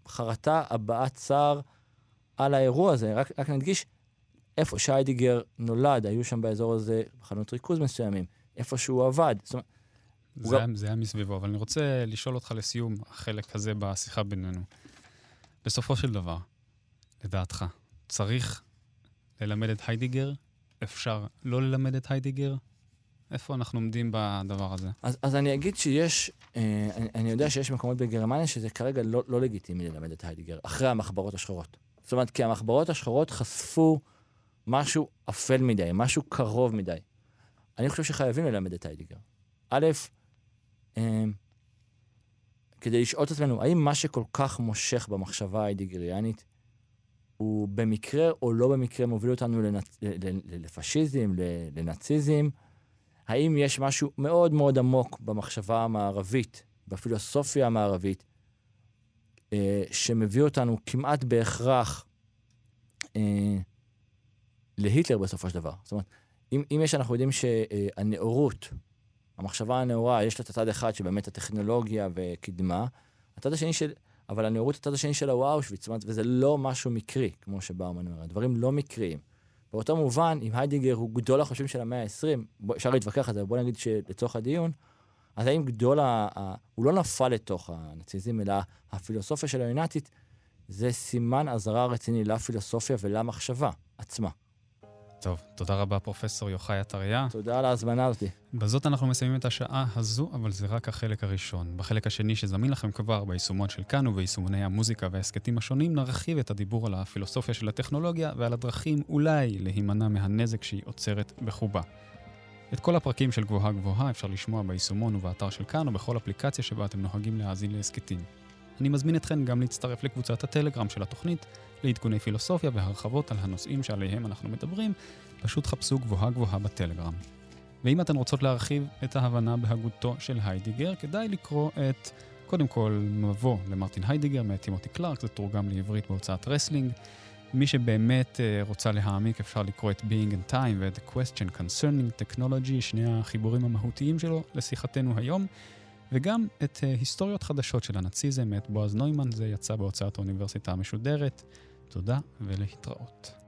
חרטה, הבעת צער על האירוע הזה. רק, רק נדגיש, איפה שהיידיגר נולד, היו שם באזור הזה מחנות ריכוז מסוימים, איפה שהוא עבד. זאת אומרת, זה, היה, זה היה מסביבו, אבל אני רוצה לשאול אותך לסיום החלק הזה בשיחה בינינו. בסופו של דבר, לדעתך, צריך ללמד את היידיגר? אפשר לא ללמד את היידיגר? איפה אנחנו עומדים בדבר הזה? אז, אז אני אגיד שיש, אה, אני, אני יודע שיש מקומות בגרמניה שזה כרגע לא, לא לגיטימי ללמד את היידיגר, אחרי המחברות השחורות. זאת אומרת, כי המחברות השחורות חשפו משהו אפל מדי, משהו קרוב מדי. אני חושב שחייבים ללמד את היידיגר. א', אה, כדי לשאול את עצמנו, האם מה שכל כך מושך במחשבה ההיידיגריאנית הוא במקרה או לא במקרה מוביל אותנו לנצ... לפשיזם, לנאציזם? האם יש משהו מאוד מאוד עמוק במחשבה המערבית, בפילוסופיה המערבית, אה, שמביא אותנו כמעט בהכרח אה, להיטלר בסופו של דבר? זאת אומרת, אם, אם יש, אנחנו יודעים שהנאורות, המחשבה הנאורה, יש לה את הצד אחד שבאמת הטכנולוגיה וקדמה, הצד השני של... אבל הנאורות, הצד השני שלה הוא אושוויץ, וזה לא משהו מקרי, כמו שבאומן אומר, הדברים לא מקריים. באותו מובן, אם היידיגר הוא גדול החושבים של המאה ה-20, אפשר להתווכח על זה, בוא נגיד שלצורך הדיון, אז האם גדול ה... ה הוא לא נפל לתוך הנאציזם, אלא הפילוסופיה של היונתית זה סימן אזהרה רציני לפילוסופיה ולמחשבה עצמה. טוב, תודה רבה, פרופסור יוחאי עטריה. תודה על ההזמנה הזאתי. בזאת אנחנו מסיימים את השעה הזו, אבל זה רק החלק הראשון. בחלק השני שזמין לכם כבר ביישומון של כאן וביישומוני המוזיקה וההסכתים השונים, נרחיב את הדיבור על הפילוסופיה של הטכנולוגיה ועל הדרכים אולי להימנע מהנזק שהיא עוצרת בחובה. את כל הפרקים של גבוהה גבוהה אפשר לשמוע ביישומון ובאתר של כאן או בכל אפליקציה שבה אתם נוהגים להאזין להסכתים. אני מזמין אתכן גם להצטרף לקבוצת הטלגרם של התוכנית, לעדכוני פילוסופיה והרחבות על הנושאים שעליהם אנחנו מדברים, פשוט חפשו גבוהה גבוהה בטלגרם. ואם אתן רוצות להרחיב את ההבנה בהגותו של היידיגר, כדאי לקרוא את, קודם כל, מבוא למרטין היידיגר מאת טימותי קלארק, זה תורגם לעברית בהוצאת רסלינג. מי שבאמת uh, רוצה להעמיק, אפשר לקרוא את Being and Time ואת The Question Concerning Technology, שני החיבורים המהותיים שלו לשיחתנו היום. וגם את uh, היסטוריות חדשות של הנאציזם מאת בועז נוימן, זה יצא בהוצאת האוניברסיטה המשודרת. תודה ולהתראות.